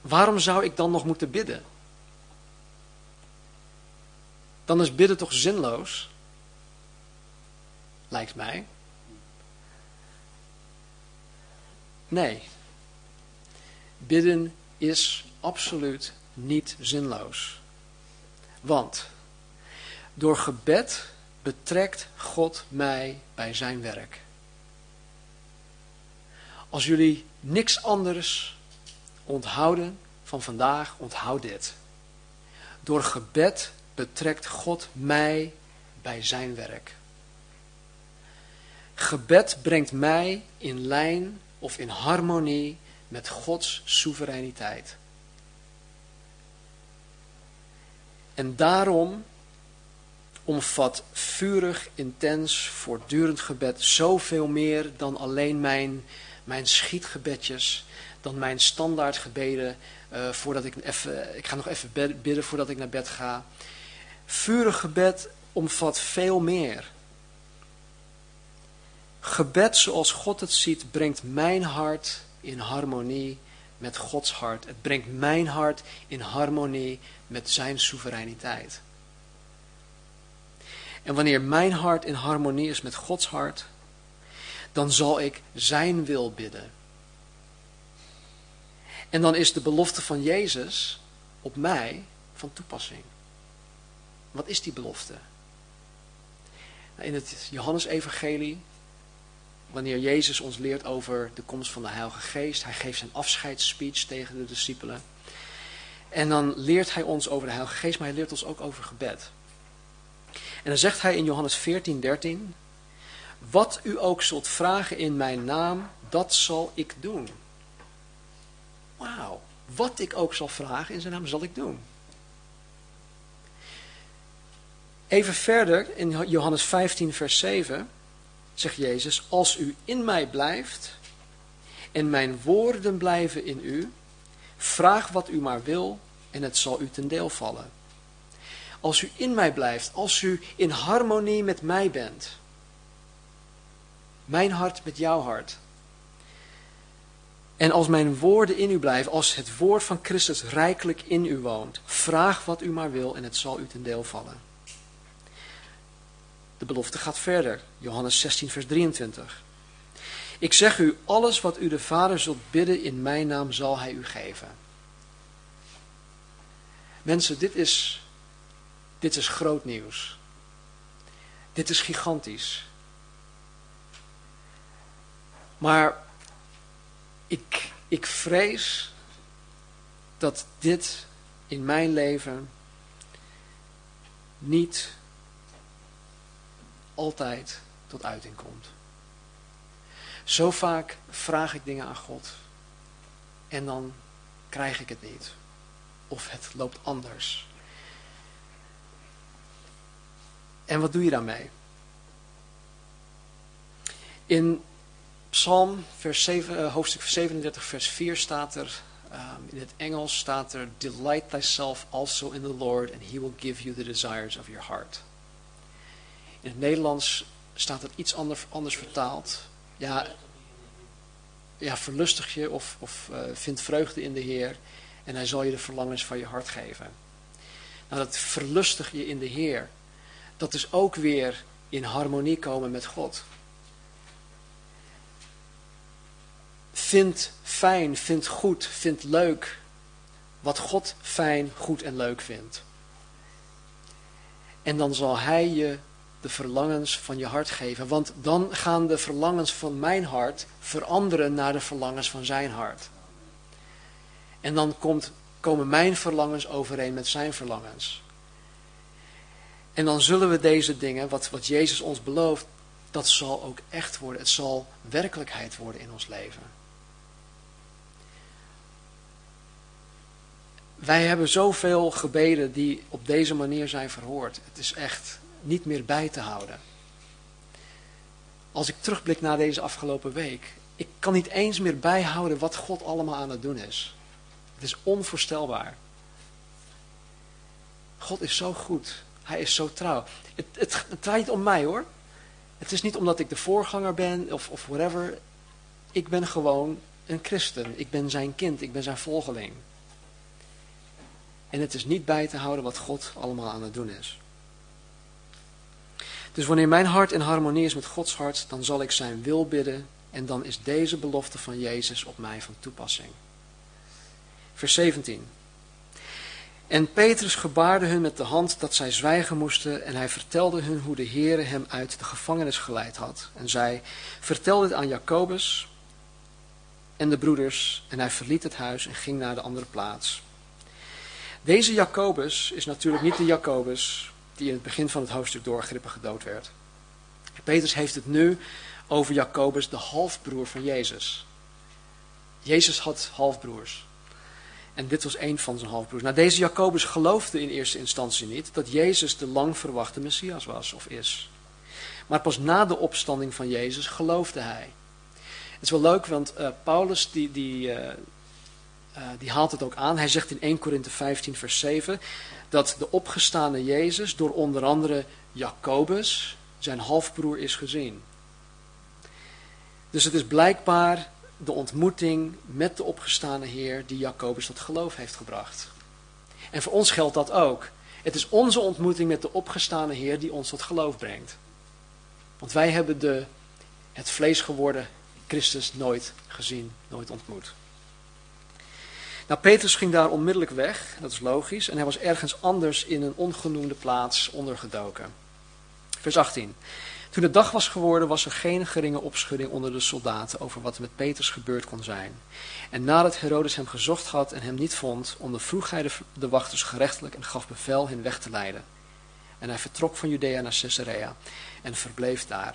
waarom zou ik dan nog moeten bidden? Dan is bidden toch zinloos? Lijkt mij. Nee. Bidden is absoluut niet zinloos. Want door gebed betrekt God mij bij zijn werk. Als jullie niks anders onthouden van vandaag, onthoud dit. Door gebed betrekt God mij bij zijn werk. Gebed brengt mij in lijn of in harmonie met Gods soevereiniteit. En daarom omvat vurig, intens, voortdurend gebed zoveel meer dan alleen mijn, mijn schietgebedjes, dan mijn standaardgebeden uh, voordat ik even, ik ga nog even bidden voordat ik naar bed ga. Vurig gebed omvat veel meer. Gebed zoals God het ziet, brengt mijn hart in harmonie met Gods hart. Het brengt mijn hart in harmonie met zijn soevereiniteit. En wanneer mijn hart in harmonie is met Gods hart, dan zal ik zijn wil bidden. En dan is de belofte van Jezus op mij van toepassing. Wat is die belofte? In het Johannesevangelie, wanneer Jezus ons leert over de komst van de Heilige Geest, hij geeft zijn afscheidsspeech tegen de discipelen. En dan leert hij ons over de Heilige Geest, maar hij leert ons ook over gebed. En dan zegt hij in Johannes 14, 13, wat u ook zult vragen in mijn naam, dat zal ik doen. Wauw, wat ik ook zal vragen in zijn naam, zal ik doen. Even verder in Johannes 15, vers 7 zegt Jezus, als u in mij blijft en mijn woorden blijven in u, vraag wat u maar wil en het zal u ten deel vallen. Als u in mij blijft, als u in harmonie met mij bent, mijn hart met jouw hart. En als mijn woorden in u blijven, als het woord van Christus rijkelijk in u woont, vraag wat u maar wil en het zal u ten deel vallen. De belofte gaat verder. Johannes 16, vers 23. Ik zeg u, alles wat u de Vader zult bidden in mijn naam zal hij u geven. Mensen, dit is, dit is groot nieuws. Dit is gigantisch. Maar ik, ik vrees dat dit in mijn leven niet altijd tot uiting komt. Zo vaak vraag ik dingen aan God en dan krijg ik het niet. Of het loopt anders. En wat doe je daarmee? In Psalm vers 7, uh, hoofdstuk 37 vers 4 staat er, um, in het Engels staat er, Delight thyself also in the Lord and he will give you the desires of your heart. In het Nederlands staat het iets anders, anders vertaald. Ja, ja, verlustig je of, of uh, vind vreugde in de Heer en hij zal je de verlangens van je hart geven. Nou, dat verlustig je in de Heer, dat is ook weer in harmonie komen met God. Vind fijn, vind goed, vind leuk wat God fijn, goed en leuk vindt. En dan zal Hij je de verlangens van je hart geven. Want dan gaan de verlangens van mijn hart veranderen naar de verlangens van zijn hart. En dan komt, komen mijn verlangens overeen met zijn verlangens. En dan zullen we deze dingen, wat, wat Jezus ons belooft, dat zal ook echt worden. Het zal werkelijkheid worden in ons leven. Wij hebben zoveel gebeden die op deze manier zijn verhoord. Het is echt niet meer bij te houden. Als ik terugblik naar deze afgelopen week, ik kan niet eens meer bijhouden wat God allemaal aan het doen is. Het is onvoorstelbaar. God is zo goed. Hij is zo trouw. Het, het, draait om mij hoor. Het is niet omdat ik de voorganger ben of, of whatever. Ik ben gewoon een christen. Ik ben zijn kind. Ik ben zijn volgeling. En het is niet bij te houden wat God allemaal aan het doen is. Dus wanneer mijn hart in harmonie is met Gods hart, dan zal ik zijn wil bidden en dan is deze belofte van Jezus op mij van toepassing. Vers 17. En Petrus gebaarde hun met de hand dat zij zwijgen moesten en hij vertelde hun hoe de Heere hem uit de gevangenis geleid had. En zij vertelde het aan Jacobus en de broeders en hij verliet het huis en ging naar de andere plaats. Deze Jacobus is natuurlijk niet de Jacobus die in het begin van het hoofdstuk door gedood werd. Petrus heeft het nu over Jacobus, de halfbroer van Jezus. Jezus had halfbroers. En dit was een van zijn halfbroers. Nou, deze Jacobus geloofde in eerste instantie niet dat Jezus de lang verwachte Messias was of is. Maar pas na de opstanding van Jezus geloofde hij. Het is wel leuk, want uh, Paulus die, die, uh, uh, die haalt het ook aan. Hij zegt in 1 Korinthe 15 vers 7 dat de opgestane Jezus door onder andere Jacobus, zijn halfbroer, is gezien. Dus het is blijkbaar de ontmoeting met de opgestane Heer die Jacobus tot geloof heeft gebracht. En voor ons geldt dat ook. Het is onze ontmoeting met de opgestane Heer die ons tot geloof brengt. Want wij hebben de, het vlees geworden Christus nooit gezien, nooit ontmoet. Nou, Petrus ging daar onmiddellijk weg, dat is logisch, en hij was ergens anders in een ongenoemde plaats ondergedoken. Vers 18. Toen de dag was geworden, was er geen geringe opschudding onder de soldaten over wat er met Petrus gebeurd kon zijn. En nadat Herodes hem gezocht had en hem niet vond, ondervroeg hij de, wachters gerechtelijk en gaf bevel hen weg te leiden. En hij vertrok van Judea naar Caesarea en verbleef daar.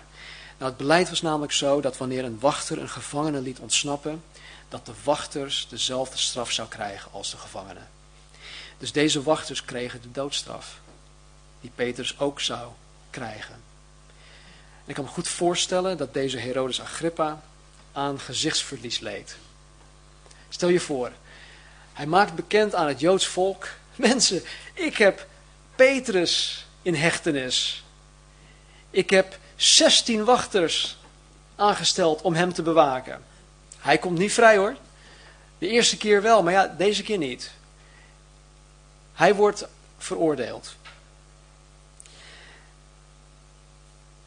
Nou, het beleid was namelijk zo dat wanneer een wachter een gevangene liet ontsnappen, dat de wachters dezelfde straf zou krijgen als de gevangene. Dus deze wachters kregen de doodstraf, die Petrus ook zou krijgen. En ik kan me goed voorstellen dat deze Herodes Agrippa aan gezichtsverlies leed. Stel je voor, hij maakt bekend aan het Joods volk, mensen, ik heb Petrus in hechtenis. Ik heb 16 wachters aangesteld om hem te bewaken. Hij komt niet vrij hoor. De eerste keer wel, maar ja, deze keer niet. Hij wordt veroordeeld.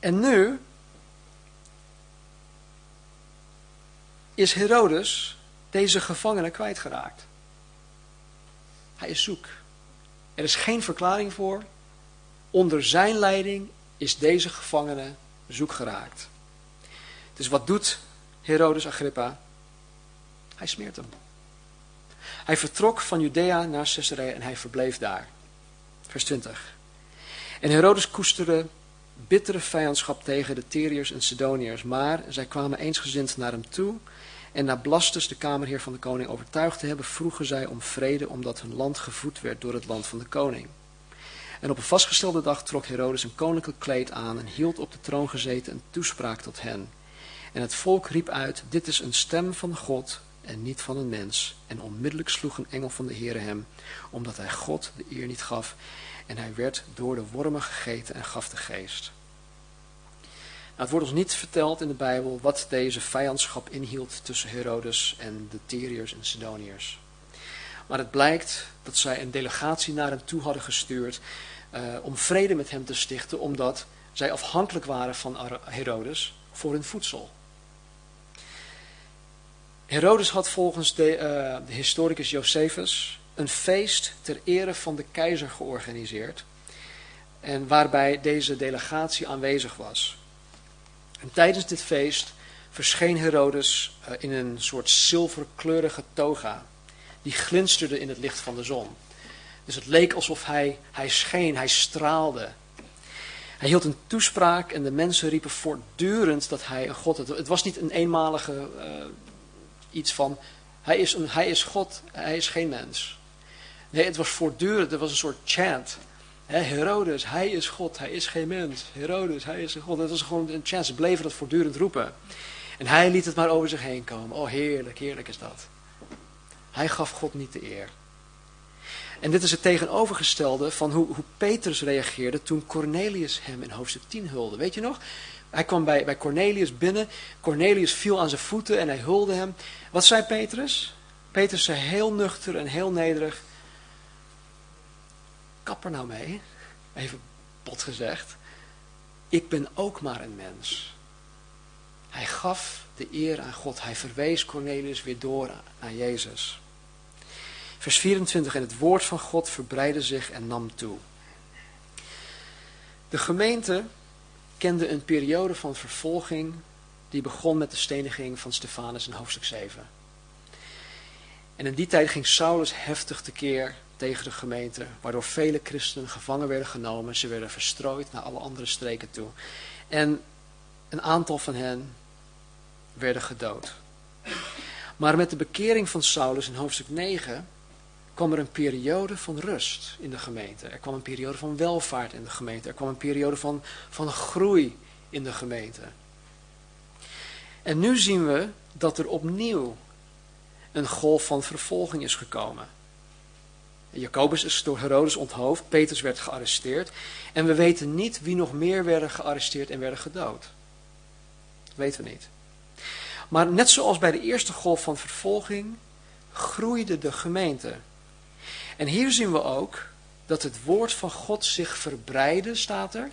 En nu is Herodes deze gevangene kwijtgeraakt. Hij is zoek. Er is geen verklaring voor. Onder zijn leiding is deze gevangene zoek geraakt. Dus wat doet Herodes Agrippa? Hij smeert hem. Hij vertrok van Judea naar Caesarea en hij verbleef daar. Vers 20. En Herodes koesterde bittere vijandschap tegen de Tyriërs en Sidoniërs, maar zij kwamen eensgezind naar hem toe en na Blastus, de kamerheer van de koning, overtuigd te hebben, vroegen zij om vrede, omdat hun land gevoed werd door het land van de koning. En op een vastgestelde dag trok Herodes een koninklijk kleed aan en hield op de troon gezeten een toespraak tot hen. En het volk riep uit, dit is een stem van God en niet van een mens. En onmiddellijk sloeg een engel van de Heere hem, omdat hij God de eer niet gaf. En hij werd door de wormen gegeten en gaf de geest. Nou, het wordt ons niet verteld in de Bijbel wat deze vijandschap inhield tussen Herodes en de Tyriërs en Sidoniërs. Maar het blijkt dat zij een delegatie naar hem toe hadden gestuurd uh, om vrede met hem te stichten, omdat zij afhankelijk waren van Herodes voor hun voedsel. Herodes had volgens de, uh, de historicus Josephus een feest ter ere van de keizer georganiseerd. En waarbij deze delegatie aanwezig was. En tijdens dit feest verscheen Herodes uh, in een soort zilverkleurige toga. Die glinsterde in het licht van de zon. Dus het leek alsof hij, hij scheen, hij straalde. Hij hield een toespraak en de mensen riepen voortdurend dat hij een God had. Het was niet een eenmalige uh, iets van, hij is, een, hij is God, hij is geen mens. Nee, het was voortdurend, er was een soort chant. He, Herodes, hij is God, hij is geen mens. Herodes, hij is God. Het was gewoon een chant, ze bleven dat voortdurend roepen. En hij liet het maar over zich heen komen. Oh, heerlijk, heerlijk is dat. Hij gaf God niet de eer. En dit is het tegenovergestelde van hoe, hoe Petrus reageerde toen Cornelius hem in hoofdstuk 10 hulde. Weet je nog? Hij kwam bij, bij Cornelius binnen. Cornelius viel aan zijn voeten en hij hulde hem. Wat zei Petrus? Petrus zei heel nuchter en heel nederig. Kap er nou mee. Even bot gezegd. Ik ben ook maar een mens. Hij gaf de eer aan God. Hij verwees Cornelius weer door aan Jezus. Vers 24. En het woord van God verbreidde zich en nam toe. De gemeente kende een periode van vervolging die begon met de steniging van Stefanus in hoofdstuk 7. En in die tijd ging Saulus heftig tekeer tegen de gemeente, waardoor vele christenen gevangen werden genomen. Ze werden verstrooid naar alle andere streken toe. En een aantal van hen werden gedood. Maar met de bekering van Saulus in hoofdstuk 9 kwam er een periode van rust in de gemeente. Er kwam een periode van welvaart in de gemeente. Er kwam een periode van, van groei in de gemeente. En nu zien we dat er opnieuw een golf van vervolging is gekomen. Jacobus is door Herodes onthoofd, Petrus werd gearresteerd. En we weten niet wie nog meer werden gearresteerd en werden gedood. Dat weten we niet. Maar net zoals bij de eerste golf van vervolging groeide de gemeente. En hier zien we ook dat het woord van God zich verbreidde, staat er,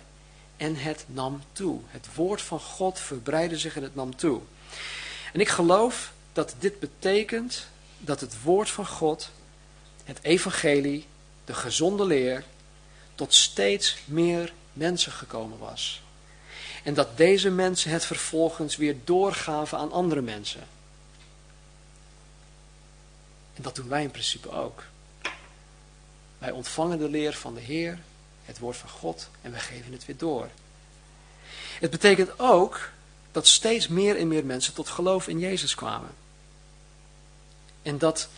en het nam toe. Het woord van God verbreidde zich en het nam toe. En ik geloof dat dit betekent dat het woord van God, het evangelie, de gezonde leer, tot steeds meer mensen gekomen was. En dat deze mensen het vervolgens weer doorgaven aan andere mensen. En dat doen wij in principe ook. Wij ontvangen de leer van de Heer, het woord van God, en we geven het weer door. Het betekent ook dat steeds meer en meer mensen tot geloof in Jezus kwamen. En dat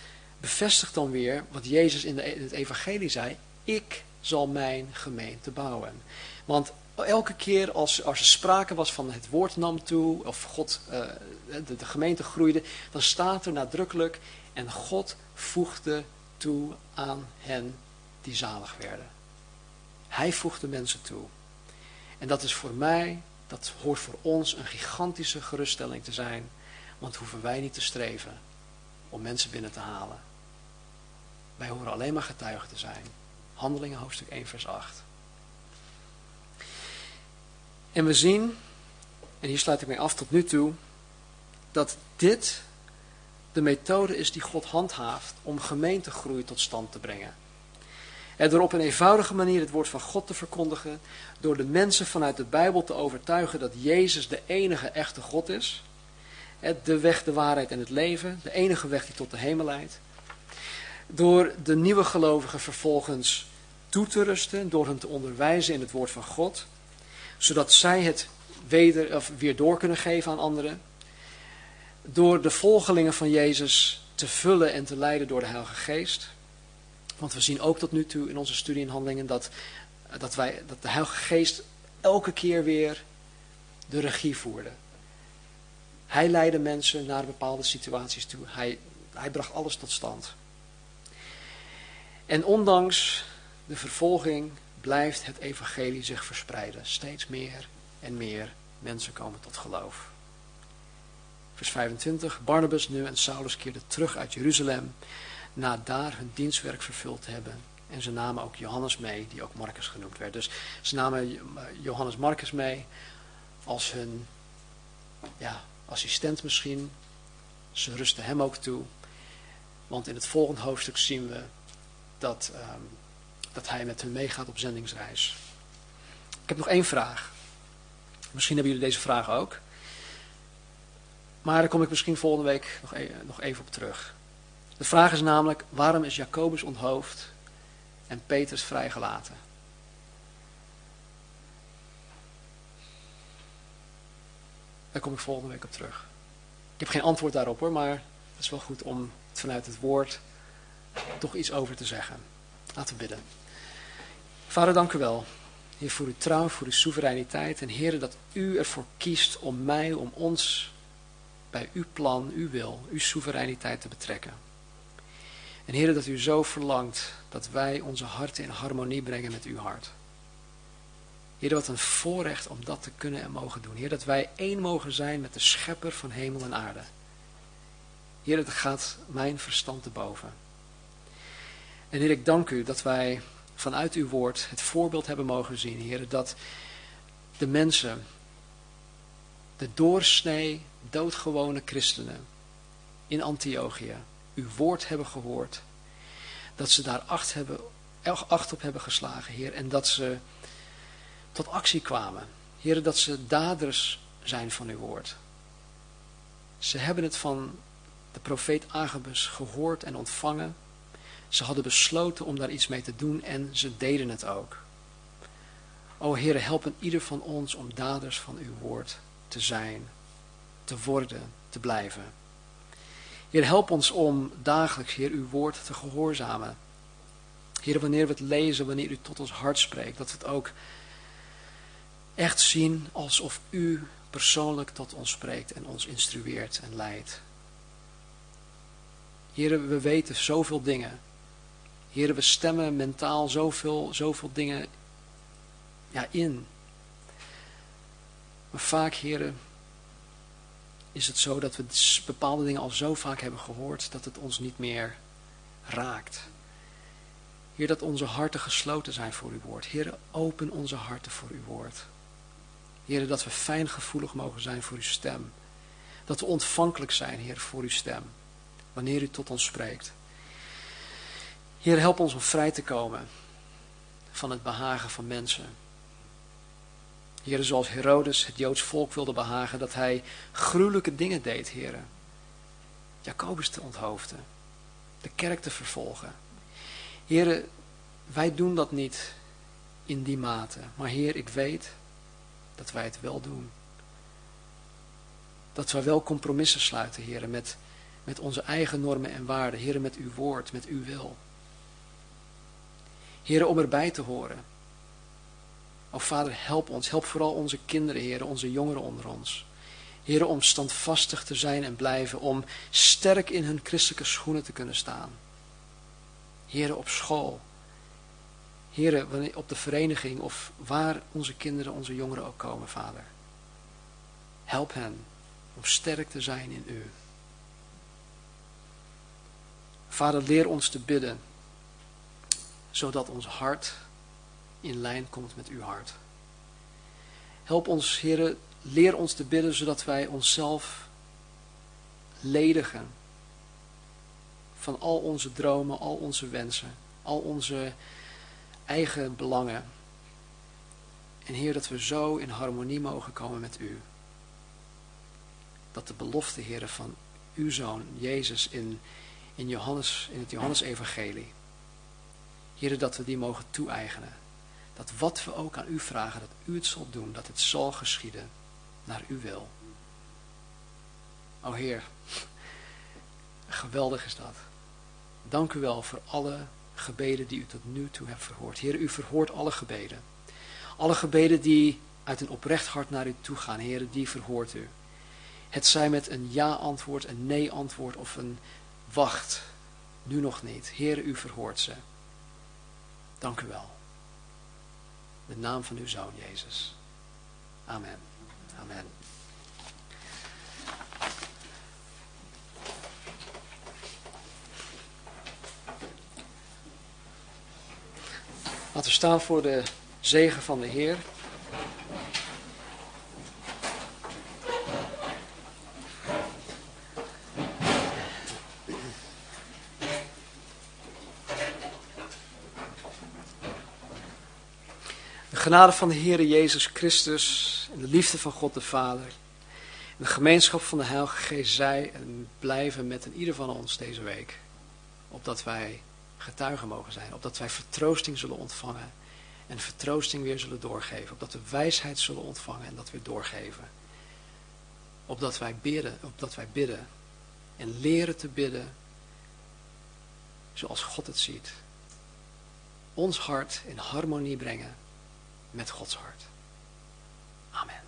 bevestigt dan weer wat Jezus in, de, in het evangelie zei. Ik zal mijn gemeente bouwen. Want elke keer als, er sprake was van het woord nam toe, of God, de, de, gemeente groeide, dan staat er nadrukkelijk, en God voegde toe aan hen die zalig werden. Hij voegde mensen toe. En dat is voor mij, dat hoort voor ons een gigantische geruststelling te zijn, want hoeven wij niet te streven om mensen binnen te halen. Wij horen alleen maar getuigen te zijn. Handelingen hoofdstuk 1 vers 8. En we zien, en hier sluit ik mij af tot nu toe, dat dit de methode is die God handhaaft om gemeentegroei tot stand te brengen. En door op een eenvoudige manier het woord van God te verkondigen, door de mensen vanuit de Bijbel te overtuigen dat Jezus de enige echte God is, de weg, de waarheid en het leven, de enige weg die tot de hemel leidt, door de nieuwe gelovigen vervolgens toe te rusten, door hen te onderwijzen in het woord van God, zodat zij het weder, of weer door kunnen geven aan anderen. Door de volgelingen van Jezus te vullen en te leiden door de Heilige Geest. Want we zien ook tot nu toe in onze studie en handelingen dat, dat, wij, dat de Heilige Geest elke keer weer de regie voerde. Hij leidde mensen naar bepaalde situaties toe. Hij, hij bracht alles tot stand. En ondanks de vervolging blijft het evangelie zich verspreiden. Steeds meer en meer mensen komen tot geloof. Vers 25. Barnabas nu en Saulus keerden terug uit Jeruzalem. Na daar hun dienstwerk vervuld te hebben. En ze namen ook Johannes mee, die ook Marcus genoemd werd. Dus ze namen Johannes Marcus mee als hun ja, assistent misschien. Ze rusten hem ook toe. Want in het volgende hoofdstuk zien we dat um, dat hij met hen meegaat op zendingsreis. Ik heb nog één vraag. Misschien hebben jullie deze vraag ook. Maar daar kom ik misschien volgende week nog, e nog even op terug. De vraag is namelijk, waarom is Jacobus onthoofd en Petrus vrijgelaten? Daar kom ik volgende week op terug. Ik heb geen antwoord daarop hoor, maar het is wel goed om vanuit het woord toch iets over te zeggen. Laten we bidden. Vader, dank u wel. Heer, voor uw trouw, voor uw soevereiniteit. En Heer, dat u ervoor kiest om mij, om ons bij uw plan, uw wil, uw soevereiniteit te betrekken. En Heer, dat u zo verlangt dat wij onze harten in harmonie brengen met uw hart. Heer, wat een voorrecht om dat te kunnen en mogen doen. Heer, dat wij één mogen zijn met de schepper van hemel en aarde. Heer, dat gaat mijn verstand te boven. En Heer, ik dank u dat wij vanuit uw woord het voorbeeld hebben mogen zien, Heer, dat de mensen, de doorsnee, doodgewone christenen in Antiochië, uw woord hebben gehoord, dat ze daar acht, hebben, acht op hebben geslagen, Heer, en dat ze tot actie kwamen. Heer, dat ze daders zijn van uw woord. Ze hebben het van de profeet Agabus gehoord en ontvangen ze hadden besloten om daar iets mee te doen en ze deden het ook. O Heer, help ieder van ons om daders van uw woord te zijn, te worden, te blijven. Heer, help ons om dagelijks, Heer, uw woord te gehoorzamen. Heer, wanneer we het lezen, wanneer u tot ons hart spreekt, dat we het ook echt zien alsof u persoonlijk tot ons spreekt en ons instrueert en leidt. Heer, we weten zoveel dingen. Heren, we stemmen mentaal zoveel, zoveel dingen ja, in. Maar vaak, heren, is het zo dat we bepaalde dingen al zo vaak hebben gehoord dat het ons niet meer raakt. Heer, dat onze harten gesloten zijn voor uw woord. Heer, open onze harten voor uw woord. Heer, dat we fijngevoelig mogen zijn voor uw stem. Dat we ontvankelijk zijn, Heer, voor uw stem. Wanneer u tot ons spreekt. Heer, help ons om vrij te komen van het behagen van mensen. Heer, zoals Herodes het Joods volk wilde behagen, dat hij gruwelijke dingen deed, heren. Jacobus te onthoofden, de kerk te vervolgen. Heren, wij doen dat niet in die mate, maar Heer, ik weet dat wij het wel doen. Dat wij wel compromissen sluiten, heren, met, met onze eigen normen en waarden, heren, met uw woord, met uw wil. Heren, om erbij te horen. O Vader, help ons. Help vooral onze kinderen, heren, onze jongeren onder ons. Heren, om standvastig te zijn en blijven. Om sterk in hun christelijke schoenen te kunnen staan. Heren, op school. Heren, op de vereniging of waar onze kinderen, onze jongeren ook komen, Vader. Help hen om sterk te zijn in U. Vader, leer ons te bidden zodat ons hart in lijn komt met uw hart. Help ons, heren, leer ons te bidden, zodat wij onszelf ledigen van al onze dromen, al onze wensen, al onze eigen belangen. En Heer, dat we zo in harmonie mogen komen met U. Dat de belofte, Heer, van uw Zoon, Jezus, in, in, Johannes, in het Johannesevangelie, Heer, dat we die mogen toe-eigenen. Dat wat we ook aan u vragen, dat u het zult doen, dat het zal geschieden naar uw wil. O Heer, geweldig is dat. Dank u wel voor alle gebeden die u tot nu toe hebt verhoord. Heer, u verhoort alle gebeden. Alle gebeden die uit een oprecht hart naar u toe gaan, Heer, die verhoort u. Het zij met een ja-antwoord, een nee-antwoord of een wacht, nu nog niet. Heer, u verhoort ze. Dank u wel. In de naam van uw Zoon, Jezus. Amen. Amen. Laten we staan voor de zegen van de Heer. Genade van de Heer Jezus Christus en de liefde van God de Vader. De gemeenschap van de Heilige Geest zij en blijven met een ieder van ons deze week. Opdat wij getuigen mogen zijn. Opdat wij vertroosting zullen ontvangen. En vertroosting weer zullen doorgeven. Opdat we wijsheid zullen ontvangen en dat weer doorgeven. Opdat wij bidden. Opdat wij bidden. En leren te bidden. Zoals God het ziet. Ons hart in harmonie brengen met Gods hart. Amen.